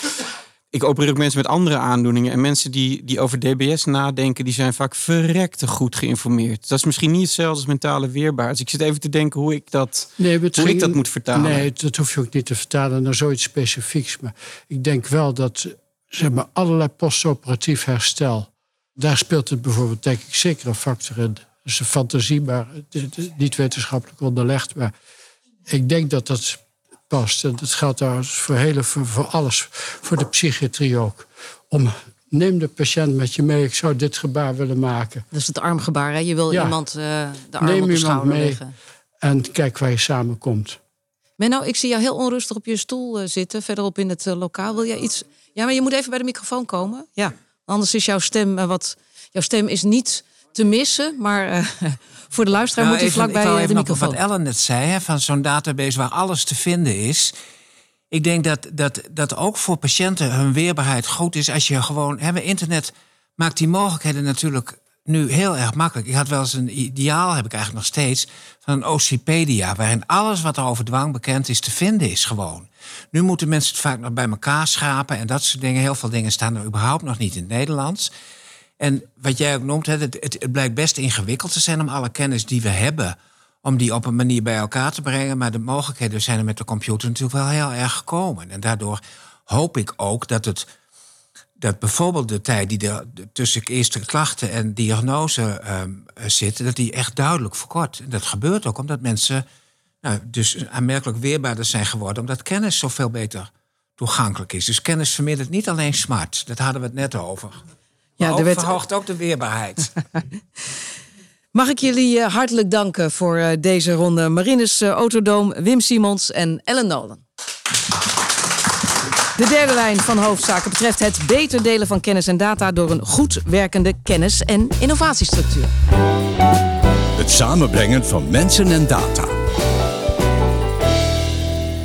ik opereer ook mensen met andere aandoeningen. En mensen die, die over DBS nadenken, die zijn vaak verrekte goed geïnformeerd. Dat is misschien niet hetzelfde als mentale weerbaarheid. Dus ik zit even te denken hoe ik dat, nee, hoe ging, ik dat moet vertalen. Nee, dat hoef je ook niet te vertalen naar zoiets specifieks. Maar ik denk wel dat zeg maar, allerlei postoperatief herstel. Daar speelt het bijvoorbeeld, denk ik, zeker een factor in. Dat is een fantasie, maar niet wetenschappelijk onderlegd. Maar ik denk dat dat past. En dat geldt trouwens voor, hele, voor, voor alles, voor de psychiatrie ook. Om neem de patiënt met je mee. Ik zou dit gebaar willen maken. Dat is het armgebaar. Hè? Je wil Ja. iemand eh, de arm Neem op de schouder mee. leggen. En kijk waar je samenkomt. Menno, ik zie jou heel onrustig op je stoel eh, zitten, verderop in het eh, lokaal. Wil jij iets? Ja, maar je moet even bij de microfoon komen. Ja, anders is jouw stem eh, wat. Jouw stem is niet te missen, maar voor de luisteraar Nou, moet hij even- vlakbij ik wou eh, de even op microfoon. wat Ellen net zei, hè, van zo'n database waar alles te vinden is. Ik denk dat, dat, dat ook voor patiënten hun weerbaarheid goed is als je gewoon... Hè, internet maakt die mogelijkheden natuurlijk nu heel erg makkelijk. Ik had wel eens een ideaal, heb ik eigenlijk nog steeds, van een Ocepedia... waarin alles wat er over dwang bekend is te vinden is gewoon. Nu moeten mensen het vaak nog bij elkaar schapen en dat soort dingen. Heel veel dingen staan er überhaupt nog niet in het Nederlands. En wat jij ook noemt, het, het blijkt best ingewikkeld te zijn om alle kennis die we hebben, om die op een manier bij elkaar te brengen. Maar de mogelijkheden zijn er met de computer natuurlijk wel heel erg gekomen. En daardoor hoop ik ook dat het. Dat bijvoorbeeld de tijd die er tussen eerste klachten en diagnose ehm, zit, dat die echt duidelijk verkort. En dat gebeurt ook omdat mensen nou, dus aanmerkelijk weerbaarder zijn geworden, omdat kennis zoveel beter toegankelijk is. Dus kennis vermindert niet alleen smart, dat hadden we het net over. Ja, Ja, er werd- verhoogt ook de weerbaarheid. Mag ik jullie eh, hartelijk danken voor eh, deze ronde. Marinus eh, Autodoom, Wim Simons en Ellen Nolan. De derde lijn van hoofdzaken betreft het beter delen van kennis en data door een goed werkende kennis- en innovatiestructuur. Het samenbrengen van mensen en data.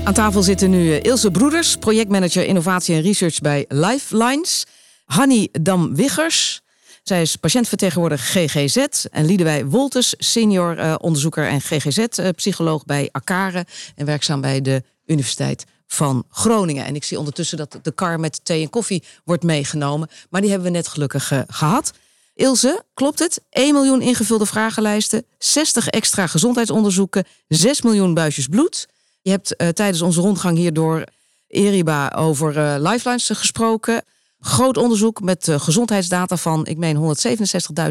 Aan tafel zitten nu eh, Ilse Broeders, projectmanager innovatie en research bij Lifelines. Hanny Dam-Wiggers, zij is patiëntvertegenwoordiger GGZ. En Liedewij Wolters, senior eh, onderzoeker en GGZ-psycholoog bij Akare. En werkzaam bij de Universiteit van Groningen. En ik zie ondertussen dat de kar met thee en koffie wordt meegenomen. Maar die hebben we net gelukkig eh, gehad. Ilse, klopt het? 1 miljoen ingevulde vragenlijsten, 60 extra gezondheidsonderzoeken, 6 miljoen buisjes bloed. Je hebt eh, tijdens onze rondgang hier door Eriba over eh, lifelines gesproken. Groot onderzoek met gezondheidsdata van, ik meen,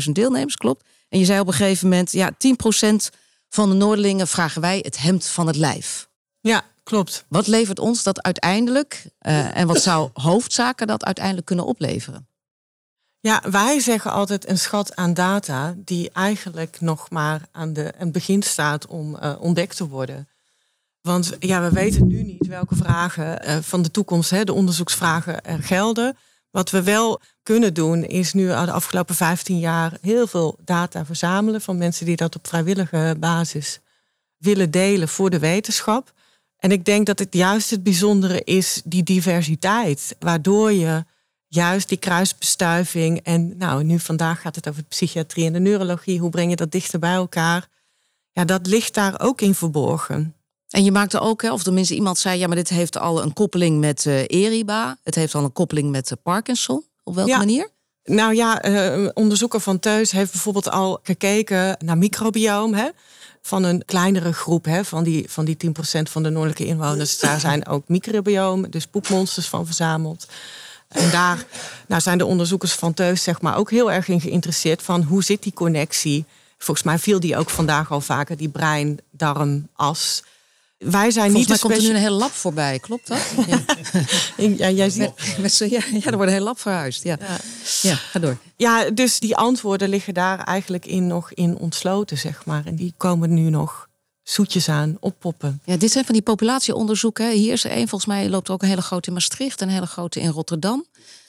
167.000 deelnemers, klopt. En je zei op een gegeven moment, ja, 10% van de Noorderlingen vragen wij het hemd van het lijf. Ja, klopt. Wat levert ons dat uiteindelijk eh, en wat zou hoofdzaken dat uiteindelijk kunnen opleveren? Ja, wij zeggen altijd een schat aan data die eigenlijk nog maar aan, de, aan het begin staat om eh, ontdekt te worden. Want ja, we weten nu niet welke vragen eh, van de toekomst, hè, de onderzoeksvragen, er gelden. Wat we wel kunnen doen, is nu al de afgelopen 15 jaar heel veel data verzamelen van mensen die dat op vrijwillige basis willen delen voor de wetenschap. En ik denk dat het juist het bijzondere is, die diversiteit, waardoor je juist die kruisbestuiving en nou, nu vandaag gaat het over de psychiatrie en de neurologie, hoe breng je dat dichter bij elkaar? Ja, dat ligt daar ook in verborgen. En je maakte ook, of tenminste iemand zei, ja, maar dit heeft al een koppeling met eh, Eriba. Het heeft al een koppeling met eh, Parkinson. Op welke Ja. manier? Nou ja, eh, een onderzoeker van Teus heeft bijvoorbeeld al gekeken naar microbioom. Hè? Van een kleinere groep, hè, van, die, van die 10% van de noordelijke inwoners. Daar zijn ook microbioom, dus poepmonsters van verzameld. En daar nou, zijn de onderzoekers van Teus zeg maar, ook heel erg in geïnteresseerd van hoe zit die connectie. Volgens mij viel die ook vandaag al vaker, die brein-darm-as. Wij zijn Volgens niet mij de komt er nu een hele lab voorbij, klopt dat? Ja. Ja, jij ziet... Met, met ja, ja, er wordt een heel lab verhuisd. Ja. Ja. ga door. Ja, dus die antwoorden liggen daar eigenlijk in nog in ontsloten, zeg maar. En die komen nu nog zoetjes aan oppoppen. Ja, dit zijn van die populatieonderzoeken. Hier is er één, volgens mij loopt er ook een hele grote in Maastricht... en een hele grote in Rotterdam.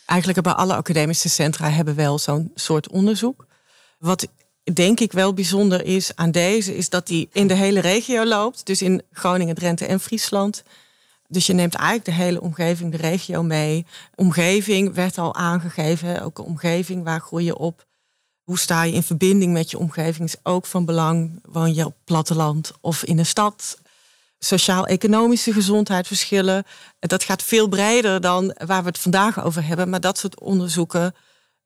Eigenlijk hebben alle academische centra hebben wel zo'n soort onderzoek. Wat denk ik wel bijzonder is aan deze, is dat die in de hele regio loopt. Dus in Groningen, Drenthe en Friesland. Dus je neemt eigenlijk de hele omgeving, de regio mee. Omgeving werd al aangegeven, ook een omgeving, waar groei je op? Hoe sta je in verbinding met je omgeving is ook van belang. Woon je op platteland of in een stad? Sociaal-economische gezondheidsverschillen. Dat gaat veel breder dan waar we het vandaag over hebben. Maar dat soort onderzoeken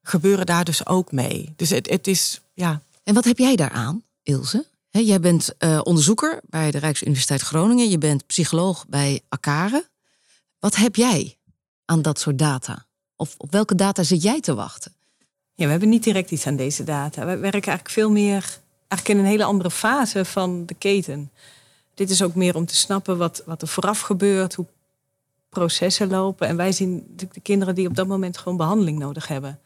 gebeuren daar dus ook mee. Dus het, het is, ja, En wat heb jij daaraan, Ilse? Jij bent eh, onderzoeker bij de Rijksuniversiteit Groningen. Je bent psycholoog bij Akare. Wat heb jij aan dat soort data? Of op welke data zit jij te wachten? Ja, we hebben niet direct iets aan deze data. We werken eigenlijk veel meer eigenlijk in een hele andere fase van de keten. Dit is ook meer om te snappen wat, wat er vooraf gebeurt. Hoe processen lopen. En wij zien natuurlijk de kinderen die op dat moment gewoon behandeling nodig hebben.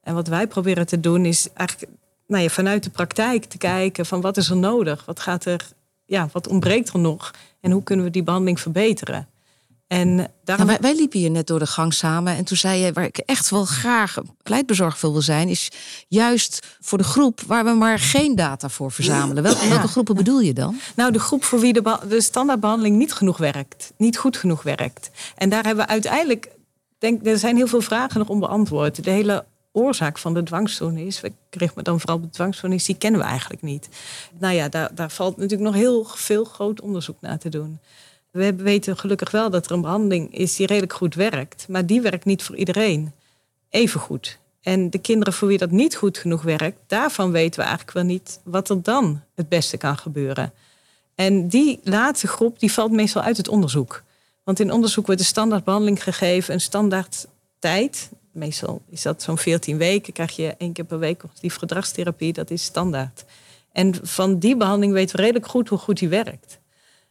En wat wij proberen te doen is eigenlijk nou ja, vanuit de praktijk te kijken van wat is er nodig? Wat gaat er, ja, wat ontbreekt er nog? En hoe kunnen we die behandeling verbeteren? En daarom... wij, wij, liepen hier net door de gang samen en toen zei je, waar ik echt wel graag pleitbezorgd voor wil zijn, is juist voor de groep waar we maar geen data voor verzamelen. Welke, welke groepen bedoel je dan? Nou, de groep voor wie de, de standaardbehandeling niet genoeg werkt, niet goed genoeg werkt. En daar hebben we uiteindelijk, denk, er zijn heel veel vragen nog onbeantwoord. De hele oorzaak van de dwangstoornis, ik richt me dan vooral de dwangstoornis, die kennen we eigenlijk niet. Nou ja, daar, daar valt natuurlijk nog heel veel groot onderzoek naar te doen. We weten gelukkig wel dat er een behandeling is die redelijk goed werkt. Maar die werkt niet voor iedereen even goed. En de kinderen voor wie dat niet goed genoeg werkt, daarvan weten we eigenlijk wel niet wat er dan het beste kan gebeuren. En die laatste groep die valt meestal uit het onderzoek. Want in onderzoek wordt de standaardbehandeling gegeven, een standaard tijd. Meestal is dat zo'n 14 weken, krijg je één keer per week die gedragstherapie, dat is standaard. En van die behandeling weten we redelijk goed hoe goed die werkt.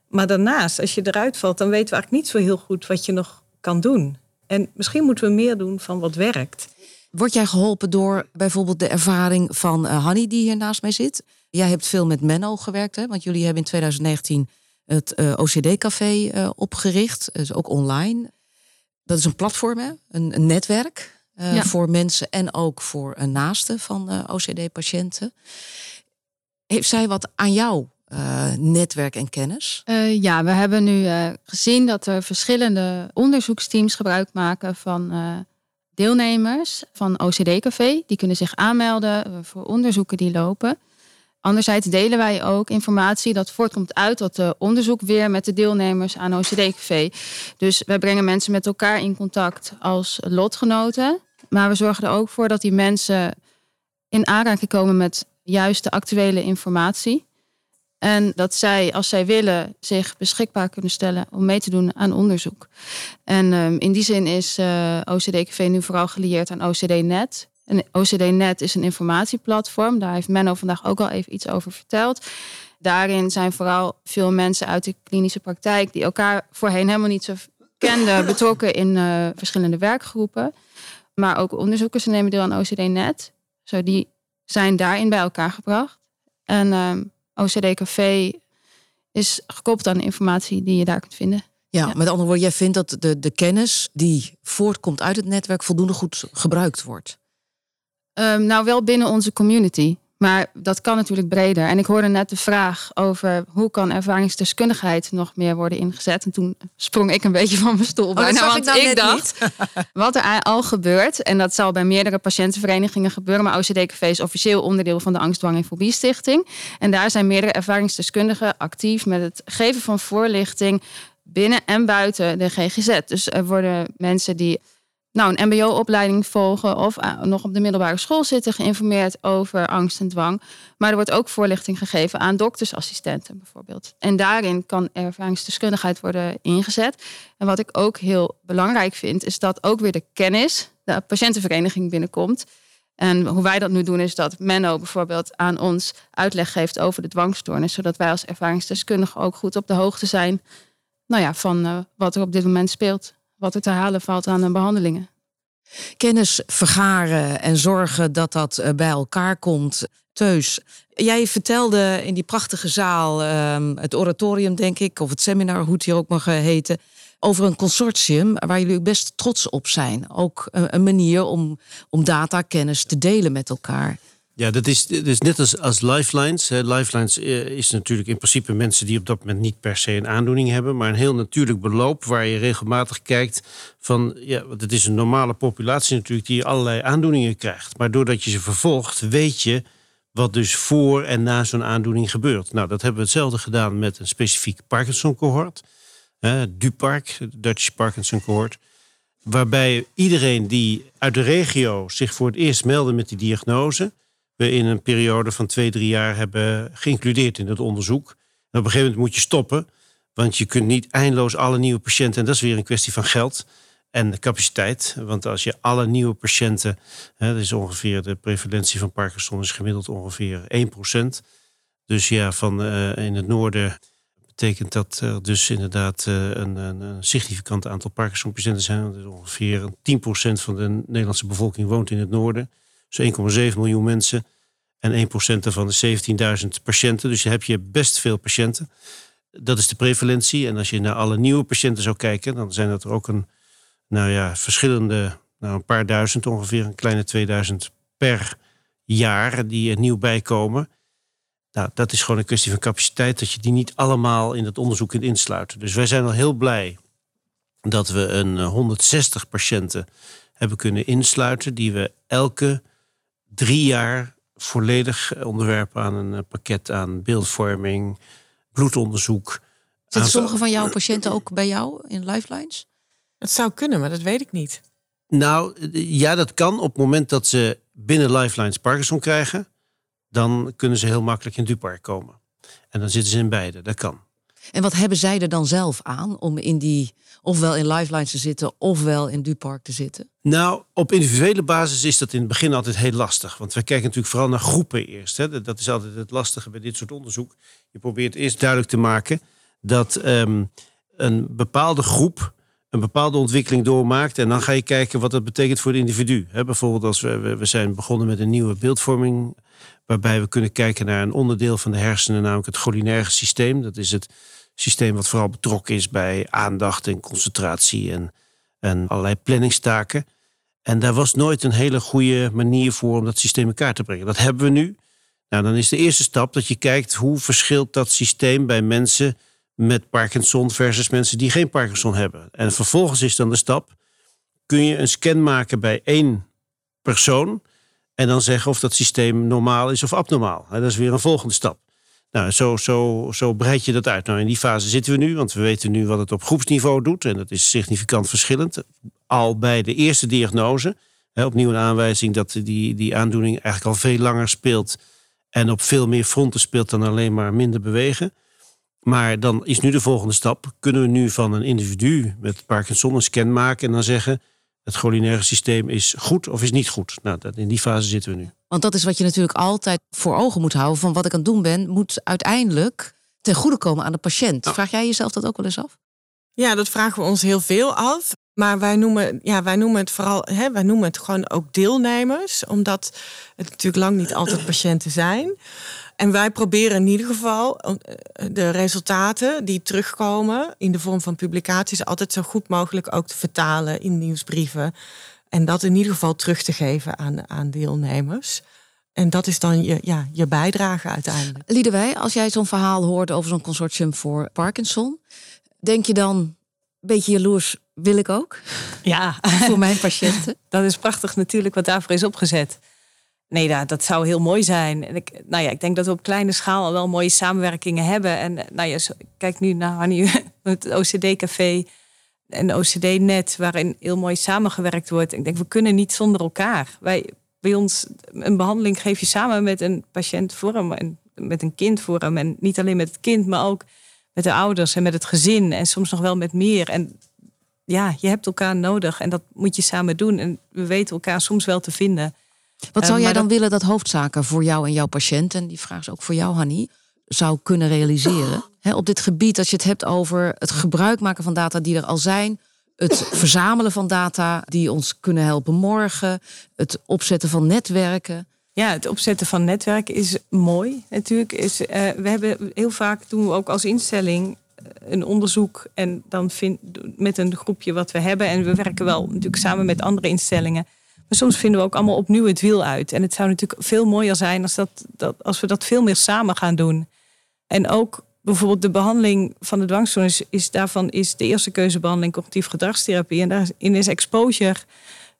Maar daarnaast, als je eruit valt, dan weten we eigenlijk niet zo heel goed wat je nog kan doen. En misschien moeten we meer doen van wat werkt. Word jij geholpen door bijvoorbeeld de ervaring van uh, Hanny, die hier naast mij zit? Jij hebt veel met Menno gewerkt, hè? want jullie hebben in 2019 het eh, OCD-café eh, opgericht, dus ook online. Dat is een platform, hè? Een, een netwerk voor mensen en ook voor naasten van OCD-patiënten. Heeft zij wat aan jou uh, netwerk en kennis? Uh, ja, we hebben nu uh, gezien dat er verschillende onderzoeksteams gebruik maken van deelnemers van OCD-café. Die kunnen zich aanmelden voor onderzoeken die lopen. Anderzijds delen wij ook informatie dat voortkomt uit dat onderzoek weer met de deelnemers aan OCD-café. Dus wij brengen mensen met elkaar in contact als lotgenoten. Maar we zorgen er ook voor dat die mensen in aanraking komen met juist de actuele informatie. En dat zij, als zij willen, zich beschikbaar kunnen stellen om mee te doen aan onderzoek. En um, in die zin is uh, eh, OCD-KV nu vooral gelieerd aan OCD-net. En OCD-net is een informatieplatform. Daar heeft Menno vandaag ook al even iets over verteld. Daarin zijn vooral veel mensen uit de klinische praktijk... die elkaar voorheen helemaal niet zo kenden... betrokken in uh, verschillende werkgroepen. Maar ook onderzoekers nemen deel aan OCD-net. Zo die zijn daarin bij elkaar gebracht. En... Um, OCD Café is gekoppeld aan de informatie die je daar kunt vinden. Ja, met andere woorden, jij vindt dat de, de kennis die voortkomt uit het netwerk voldoende goed gebruikt wordt? Um, nou, wel binnen onze community. Maar dat kan natuurlijk breder. En ik hoorde net de vraag over hoe kan ervaringsdeskundigheid nog meer worden ingezet. En toen sprong ik een beetje van mijn stoel. Oh, want ik, ik dacht, wat er al gebeurt, en dat zal bij meerdere patiëntenverenigingen gebeuren, maar OCD-café is officieel onderdeel van de Angstdwang en Fobie Stichting. En daar zijn meerdere ervaringsdeskundigen actief met het geven van voorlichting binnen en buiten de GGZ. Dus er worden mensen die nou, een MBO-opleiding volgen of eh, nog op de middelbare school zitten, geïnformeerd over angst en dwang. Maar er wordt ook voorlichting gegeven aan doktersassistenten bijvoorbeeld. En daarin kan ervaringsdeskundigheid worden ingezet. En wat ik ook heel belangrijk vind, is dat ook weer de kennis de patiëntenvereniging binnenkomt. En hoe wij dat nu doen, is dat Menno bijvoorbeeld aan ons uitleg geeft over de dwangstoornis, zodat wij als ervaringsdeskundigen ook goed op de hoogte zijn nou ja, van uh, wat er op dit moment speelt wat er te halen valt aan de behandelingen. Kennis vergaren en zorgen dat dat eh, bij elkaar komt. Teus, jij vertelde in die prachtige zaal, ehm, het oratorium denk ik, of het seminar, hoe het hier ook mag eh, heten, over een consortium waar jullie best trots op zijn. Ook een, een manier om, om data, kennis te delen met elkaar. Ja, dat is, is net als, als Lifelines. Lifelines eh, is natuurlijk in principe mensen die op dat moment niet per se een aandoening hebben, maar een heel natuurlijk beloop waar je regelmatig kijkt van, ja, want het is een normale populatie natuurlijk die allerlei aandoeningen krijgt. Maar doordat je ze vervolgt, weet je wat dus voor en na zo'n aandoening gebeurt. Nou, dat hebben we hetzelfde gedaan met een specifiek Parkinson-cohort. DUPARC, Dutch Parkinson Cohort. Waarbij iedereen die uit de regio zich voor het eerst meldde met die diagnose in een periode van twee, drie jaar hebben geïncludeerd in het onderzoek. En op een gegeven moment moet je stoppen, want je kunt niet eindeloos alle nieuwe patiënten, en dat is weer een kwestie van geld en capaciteit. Want als je alle nieuwe patiënten, hè, dat is ongeveer de prevalentie van Parkinson is gemiddeld ongeveer 1%. Dus ja, van uh, in het noorden betekent dat er dus inderdaad eh, een, een, significant aantal Parkinson-patiënten zijn. Ongeveer 10% van de Nederlandse bevolking woont in het noorden. Dus 1,7 miljoen mensen. En 1% daarvan is 17.000 patiënten. Dus je hebt je best veel patiënten. Dat is de prevalentie. En als je naar alle nieuwe patiënten zou kijken, dan zijn dat er ook een, nou ja, verschillende, nou een paar duizend ongeveer, een kleine 2000 per jaar die er nieuw bijkomen. Nou, dat is gewoon een kwestie van capaciteit, dat je die niet allemaal in het onderzoek kunt insluiten. Dus wij zijn al heel blij dat we een 160 patiënten hebben kunnen insluiten, die we elke drie jaar volledig onderwerpen aan een pakket aan beeldvorming, bloedonderzoek. Zitten sommige van jouw patiënten ook bij jou in Lifelines? Het zou kunnen, maar dat weet ik niet. Nou, ja, dat kan op het moment dat ze binnen Lifelines Parkinson krijgen. Dan kunnen ze heel makkelijk in Dupark komen. En dan zitten ze in beide, dat kan. En wat hebben zij er dan zelf aan om in die, ofwel in Lifelines te zitten, ofwel in Dupark te zitten? Nou, op individuele basis is dat in het begin altijd heel lastig. Want we kijken natuurlijk vooral naar groepen eerst. Hè. Dat is altijd het lastige bij dit soort onderzoek. Je probeert eerst duidelijk te maken dat ehm, een bepaalde groep een bepaalde ontwikkeling doormaakt. En dan ga je kijken wat dat betekent voor het individu. bijvoorbeeld als we, we zijn begonnen met een nieuwe beeldvorming. Waarbij we kunnen kijken naar een onderdeel van de hersenen, namelijk het cholinerge systeem. Dat is het systeem wat vooral betrokken is bij aandacht en concentratie en, en allerlei planningstaken. En daar was nooit een hele goede manier voor om dat systeem in kaart te brengen. Dat hebben we nu. Nou, dan is de eerste stap dat je kijkt hoe verschilt dat systeem bij mensen met Parkinson versus mensen die geen Parkinson hebben. En vervolgens is dan de stap: kun je een scan maken bij één persoon en dan zeggen of dat systeem normaal is of abnormaal. Dat is weer een volgende stap. Nou, zo, zo, zo breid je dat uit. Nou, in die fase zitten we nu, want we weten nu wat het op groepsniveau doet. En dat is significant verschillend. Al bij de eerste diagnose, opnieuw een aanwijzing dat die, die aandoening eigenlijk al veel langer speelt. En op veel meer fronten speelt dan alleen maar minder bewegen. Maar dan is nu de volgende stap. Kunnen we nu van een individu met Parkinson een scan maken en dan zeggen het cholinerge systeem is goed of is niet goed? Nou, in die fase zitten we nu. Want dat is wat je natuurlijk altijd voor ogen moet houden. Van wat ik aan het doen ben, moet uiteindelijk ten goede komen aan de patiënt. Vraag jij jezelf dat ook wel eens af? Ja, dat vragen we ons heel veel af. Maar wij noemen, ja, wij noemen het vooral, hè, wij noemen het gewoon ook deelnemers, omdat het natuurlijk lang niet altijd patiënten zijn. En wij proberen in ieder geval eh, de resultaten die terugkomen in de vorm van publicaties altijd zo goed mogelijk ook te vertalen in nieuwsbrieven. En dat in ieder geval terug te geven aan, aan deelnemers. En dat is dan je, ja, je bijdrage uiteindelijk. Liedewij, als jij zo'n verhaal hoort over zo'n consortium voor Parkinson, denk je dan een beetje jaloers, wil ik ook? Ja. voor mijn patiënten. Dat is prachtig natuurlijk wat daarvoor is opgezet. Nee, dat, dat zou heel mooi zijn. En ik, nou ja, ik denk dat we op kleine schaal al wel mooie samenwerkingen hebben. En nou ja, kijk nu naar Hanny, het OCD-café en OCD-net, waarin heel mooi samengewerkt wordt. Ik denk, we kunnen niet zonder elkaar. Wij, bij ons, een behandeling geef je samen met een patiënt vorm en met een kind vorm. En niet alleen met het kind, maar ook met de ouders en met het gezin. En soms nog wel met meer. En ja, je hebt elkaar nodig en dat moet je samen doen. En we weten elkaar soms wel te vinden. Wat zou jij dan willen dat hoofdzaken voor jou en jouw patiënt, en die vraag is ook voor jou, Hanny, zou kunnen realiseren? op dit gebied, als je het hebt over het gebruik maken van data die er al zijn, het verzamelen van data die ons kunnen helpen morgen, het opzetten van netwerken. Ja, het opzetten van netwerken is mooi natuurlijk. Is, uh, we hebben heel vaak doen we ook als instelling eh, een onderzoek en dan vind, met een groepje wat we hebben. En we werken wel natuurlijk samen met andere instellingen. Maar soms vinden we ook allemaal opnieuw het wiel uit. En het zou natuurlijk veel mooier zijn als, dat, dat, als we dat veel meer samen gaan doen. En ook bijvoorbeeld de behandeling van de dwangstoornis is daarvan is de eerste keuzebehandeling cognitief gedragstherapie. En daarin is exposure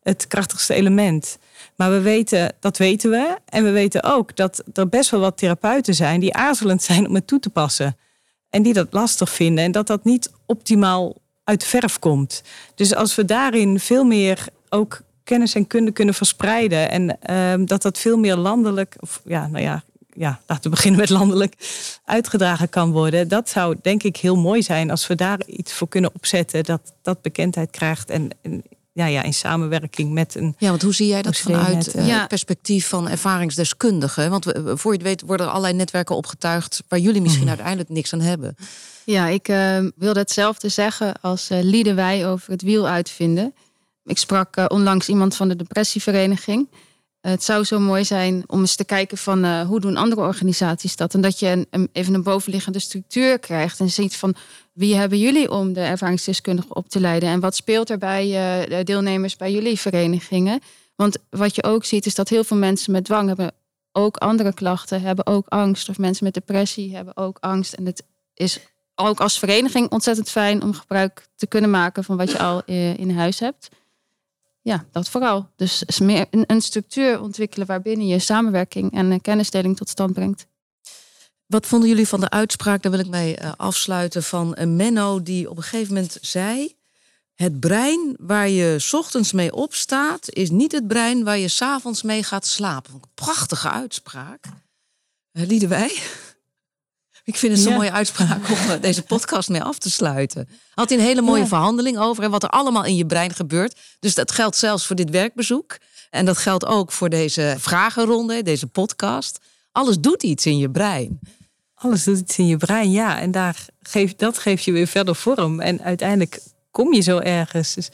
het krachtigste element. Maar we weten, dat weten we. En we weten ook dat er best wel wat therapeuten zijn die aarzelend zijn om het toe te passen. En die dat lastig vinden. En dat dat niet optimaal uit verf komt. Dus als we daarin veel meer ook kennis en kunde kunnen verspreiden. En uh, dat dat veel meer landelijk, of ja, nou ja, ja, laten we beginnen met landelijk, uitgedragen kan worden. Dat zou denk ik heel mooi zijn als we daar iets voor kunnen opzetten dat dat bekendheid krijgt. En, en ja, ja, in samenwerking met een. Ja, want hoe zie jij dat vanuit eh, eh, het perspectief van ervaringsdeskundigen? Want we, voor je het weet worden er allerlei netwerken opgetuigd waar jullie misschien Mhm. uiteindelijk niks aan hebben. Ja, ik uh, wilde hetzelfde zeggen als uh, Lieden wij over het wiel uitvinden. Ik sprak uh, onlangs iemand van de depressievereniging. Het zou zo mooi zijn om eens te kijken van hoe doen andere organisaties dat. En dat je een, even een bovenliggende structuur krijgt. En ziet van wie hebben jullie om de ervaringsdeskundigen op te leiden. En wat speelt er bij de deelnemers bij jullie verenigingen. Want wat je ook ziet is dat heel veel mensen met dwang hebben ook andere klachten. Hebben ook angst. Of mensen met depressie hebben ook angst. En het is ook als vereniging ontzettend fijn om gebruik te kunnen maken van wat je al in huis hebt. Ja, dat vooral. Dus meer een structuur ontwikkelen waarbinnen je samenwerking en kennisdeling tot stand brengt. Wat vonden jullie van de uitspraak, daar wil ik mee afsluiten, van Menno die op een gegeven moment zei... Het brein waar je ochtends mee opstaat, is niet het brein waar je s'avonds mee gaat slapen. Prachtige uitspraak. Lieden wij? Ik vind het zo'n Ja. mooie uitspraak om eh, deze podcast mee af te sluiten. Had hij een hele mooie Ja. verhandeling over en wat er allemaal in je brein gebeurt. Dus dat geldt zelfs voor dit werkbezoek. En dat geldt ook voor deze vragenronde, deze podcast. Alles doet iets in je brein. Alles doet iets in je brein, ja. En daar geeft, dat geeft je weer verder vorm. En uiteindelijk kom je zo ergens. Dus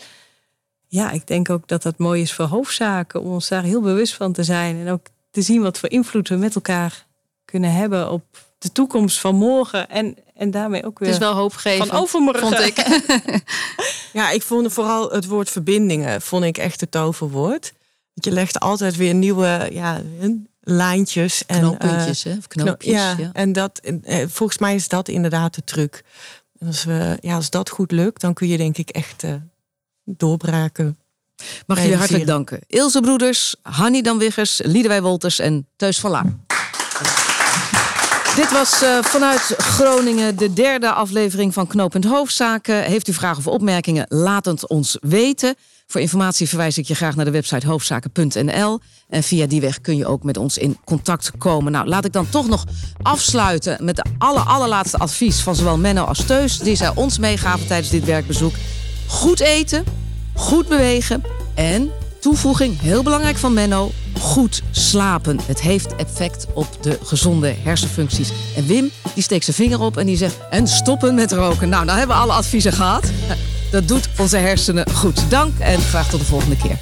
ja, ik denk ook dat dat mooi is voor hoofdzaken. Om ons daar heel bewust van te zijn. En ook te zien wat voor invloed we met elkaar kunnen hebben op de toekomst van morgen. En, en daarmee ook weer Het is wel hoopgevend, van overmorgen. vond ik. Ja, ik vond vooral het woord verbindingen vond ik echt het toverwoord. Want je legt altijd weer nieuwe ja, lijntjes en Knooppuntjes, eh, hè? Of knop- knoopjes, ja, ja. en dat eh, volgens mij is dat inderdaad de truc. Als, we, ja, als dat goed lukt, dan kun je denk ik echt eh, doorbraken. Mag jullie hartelijk danken. Ilse Broeders, Hanny Danwiggers, Liedewij Wolters en Teus van Laar. Dit was eh, vanuit Groningen de derde aflevering van Knooppunt Hoofdzaken. Heeft u vragen of opmerkingen? Laat het ons weten. Voor informatie verwijs ik je graag naar de website hoofdzaken.nl. En via die weg kun je ook met ons in contact komen. Nou, laat ik dan toch nog afsluiten met de aller, allerlaatste advies van zowel Menno als Teus. Die zij ons meegaven tijdens dit werkbezoek. Goed eten, goed bewegen en toevoeging, heel belangrijk van Menno, goed slapen. Het heeft effect op de gezonde hersenfuncties. En Wim, die steekt zijn vinger op en die zegt, en stoppen met roken. Nou, dan hebben we alle adviezen gehad. Dat doet onze hersenen goed. Dank en graag tot de volgende keer.